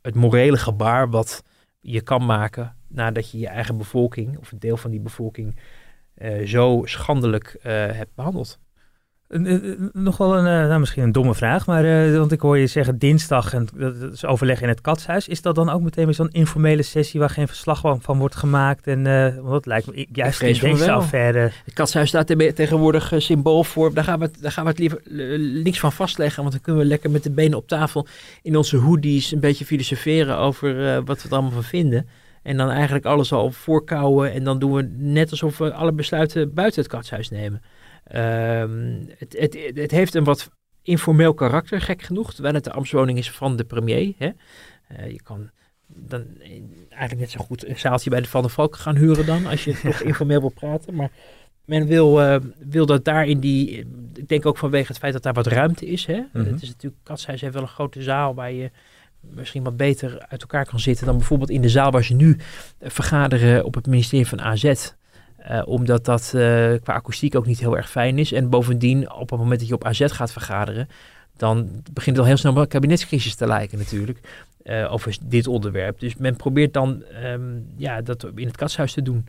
het morele gebaar wat je kan maken nadat je je eigen bevolking, of een deel van die bevolking, eh, zo schandelijk eh, hebt behandeld. Nog wel een, eh, nou, misschien een domme vraag, maar eh, want ik hoor je zeggen dinsdag en dat is overleg in het katshuis. Is dat dan ook meteen weer zo'n informele sessie waar geen verslag van van wordt gemaakt? En eh, dat lijkt me juist in deze affaire. Het katshuis staat er tegenwoordig symbool voor. Daar gaan, we het, daar gaan we het liever niks van vastleggen. Want dan kunnen we lekker met de benen op tafel in onze hoodies een beetje filosoferen over wat we er allemaal van vinden. En dan eigenlijk alles al voorkouwen. En dan doen we net alsof we alle besluiten buiten het katshuis nemen. Ehm, het, het, het heeft een wat informeel karakter, gek genoeg. Terwijl het de ambtswoning is van de premier. Hè? Eh, je kan dan eigenlijk net zo goed een zaaltje bij de Van der Valk gaan huren dan. Als je toch informeel wil praten. Maar men wil, eh, wil dat daar in die... Ik denk ook vanwege het feit dat daar wat ruimte is. Hè? Mhm. Het is natuurlijk... Katshuis heeft wel een grote zaal waar je misschien wat beter uit elkaar kan zitten dan bijvoorbeeld in de zaal waar ze nu eh, vergaderen op het ministerie van AZ. Eh, omdat dat eh, qua akoestiek ook niet heel erg fijn is. En bovendien, op het moment dat je op AZ gaat vergaderen, dan begint het al heel snel een kabinetscrisis te lijken natuurlijk. eh, over dit onderwerp. Dus men probeert dan ehm, ja, dat in het katshuis te doen.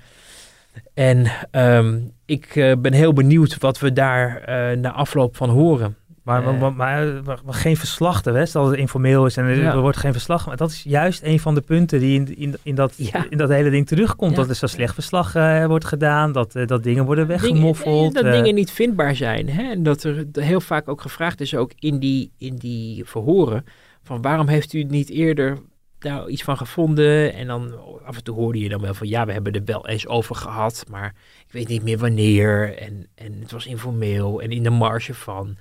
En ehm, ik ben heel benieuwd wat we daar na afloop van horen. Maar, maar, maar, maar- maar geen verslag, hè? Stel dat het informeel is en er, Ja. wordt geen verslag. Maar dat is juist een van de punten die in, in, in, dat, Ja. in dat hele ding terugkomt. Ja. Dat er zo slecht verslag eh, wordt gedaan, dat, eh, dat dingen worden Dingen- weggemoffeld. dat eh. dingen niet vindbaar zijn. Hè? En dat er heel vaak ook gevraagd is, ook in die, in die verhoren, van waarom heeft u niet eerder daar iets van gevonden? En dan af en toe hoorde je dan wel van, ja, we hebben er wel eens over gehad, maar ik weet niet meer wanneer. En, en het was informeel en in de marge van.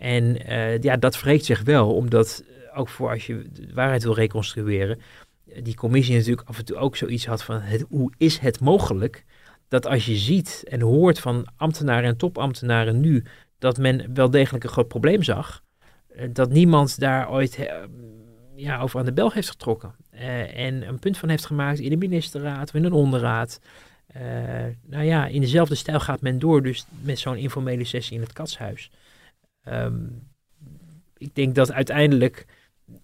En eh, ja, dat wreekt zich wel, omdat ook voor als je de waarheid wil reconstrueren, eh, die commissie natuurlijk af en toe ook zoiets had van, het, hoe is het mogelijk dat als je ziet en hoort van ambtenaren en topambtenaren nu dat men wel degelijk een groot probleem zag, eh, dat niemand daar ooit ja, over aan de bel heeft getrokken. En een punt van heeft gemaakt in de ministerraad of in een onderraad. Nou ja, in dezelfde stijl gaat men door, dus met zo'n informele sessie in het katshuis. Ehm, ik denk dat uiteindelijk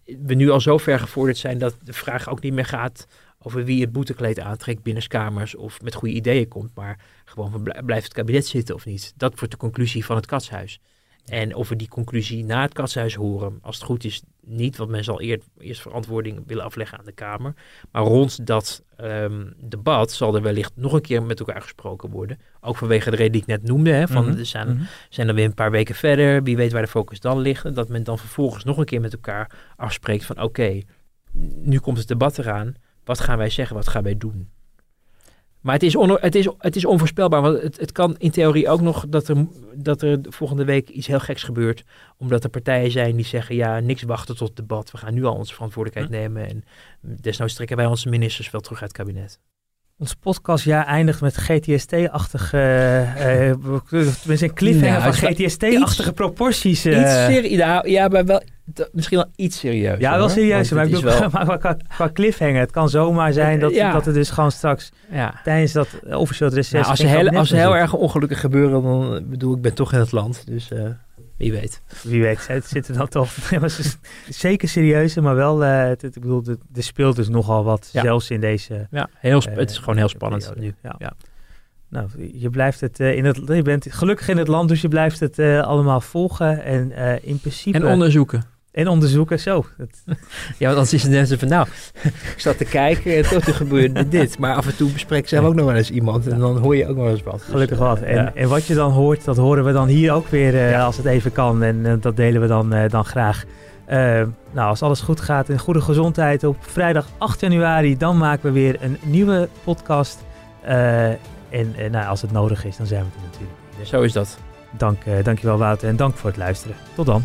we nu al zo ver gevorderd zijn dat de vraag ook niet meer gaat over wie het boetekleed aantrekt binnenskamers of met goede ideeën komt, maar gewoon blijft het kabinet zitten of niet. Dat wordt de conclusie van het katshuis. En of we die conclusie na het katshuis horen, als het goed is niet, want men zal eer, eerst verantwoording willen afleggen aan de Kamer. Maar rond dat ehm, debat zal er wellicht nog een keer met elkaar gesproken worden. Ook vanwege de reden die ik net noemde, hè, van er zijn, mhm. zijn dan weer een paar weken verder, wie weet waar de focus dan ligt. En dat men dan vervolgens nog een keer met elkaar afspreekt van oké, nu komt het debat eraan. Wat gaan wij zeggen? Wat gaan wij doen? Maar het is, on, het is, het is onvoorspelbaar. Want het, het kan in theorie ook nog dat er, dat er volgende week iets heel geks gebeurt. Omdat er partijen zijn die zeggen: ja, niks wachten tot het debat. We gaan nu al onze verantwoordelijkheid nemen. En desnoods trekken wij onze ministers wel terug uit het kabinet. Ons podcastjaar eindigt met GTST-achtige, eh eh, tenminste een cliffhanger Nou, het van GTST-achtige proporties. eh. iets serieus. Nou, ja, maar wel, misschien wel iets serieus. ja, wel serieus, maar ik bedoel, wel. maar qua, qua cliffhanger. Het kan zomaar zijn dat, Ja. dat er dus gewoon straks Ja. tijdens dat eh, officieel reces... Nou, als er heel, als heel erg ongelukken gebeuren, dan eh, bedoel ik ben toch in het land. Dus eh, wie weet. Wie weet, zit- zit er dan toch... Het zeker serieus, maar wel... eh, het, het- ik bedoel, er speelt dus nogal wat, Ja. zelfs in deze... Ja, heel eh, het is gewoon heel spannend nu. Ja. Ja. Nou, je blijft het eh, in het... Je bent gelukkig in het land, dus je blijft het allemaal volgen. En in principe... En onderzoeken. En onderzoeken, zo. Ja, want anders is het net zo van, nou, ik zat te kijken en toen gebeurde dit. Maar af en toe bespreekt zelf ook nog wel eens iemand en dan hoor je ook nog wel eens wat. Gelukkig wat. En, ja. en wat je dan hoort, dat horen we dan hier ook weer eh, als het even kan. En eh, dat delen we dan, eh, dan graag. Nou, als alles goed gaat in goede gezondheid op vrijdag 8 januari, dan maken we weer een nieuwe podcast. En nou, als het nodig is, dan zijn we er natuurlijk. Zo is dat. Dank, dankjewel Wouter en dank voor het luisteren. Tot dan.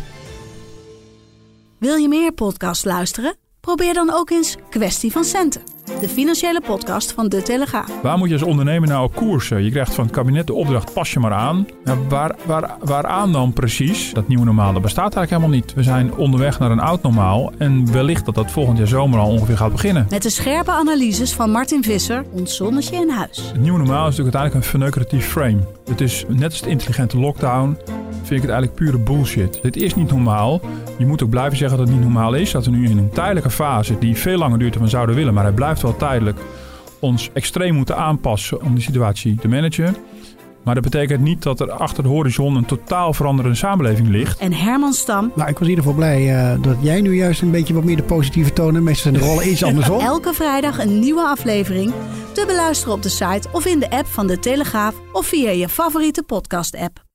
Wil je meer podcasts luisteren? Probeer dan ook eens Kwestie van Centen. De financiële podcast van De Telegraaf. Waar moet je als ondernemer nou op koersen? Je krijgt van het kabinet de opdracht, pas je maar aan. Ja, waar, waar, waaraan dan precies? Dat nieuwe normaal, dat bestaat eigenlijk helemaal niet. We zijn onderweg naar een oud normaal en wellicht dat dat volgend jaar zomer al ongeveer gaat beginnen. Met de scherpe analyses van Martin Visser, ons zonnetje in huis. Het nieuwe normaal is natuurlijk uiteindelijk een verneukeratief frame. Het is net als de intelligente lockdown, vind ik het eigenlijk pure bullshit. Dit is niet normaal. Je moet ook blijven zeggen dat het niet normaal is. Dat we nu in een tijdelijke fase, die veel langer duurt dan we zouden willen, maar hij blijft wel tijdelijk, ons extreem moeten aanpassen om die situatie te managen. Maar dat betekent niet dat er achter de horizon een totaal veranderende samenleving ligt. En Herman Stam. Nou, ik was in ieder geval blij uh, dat jij nu juist een beetje wat meer de positieve tonen. Meestal zijn de rollen iets andersom. Elke vrijdag een nieuwe aflevering. Te beluisteren op de site of in de app van De Telegraaf of via je favoriete podcast-app.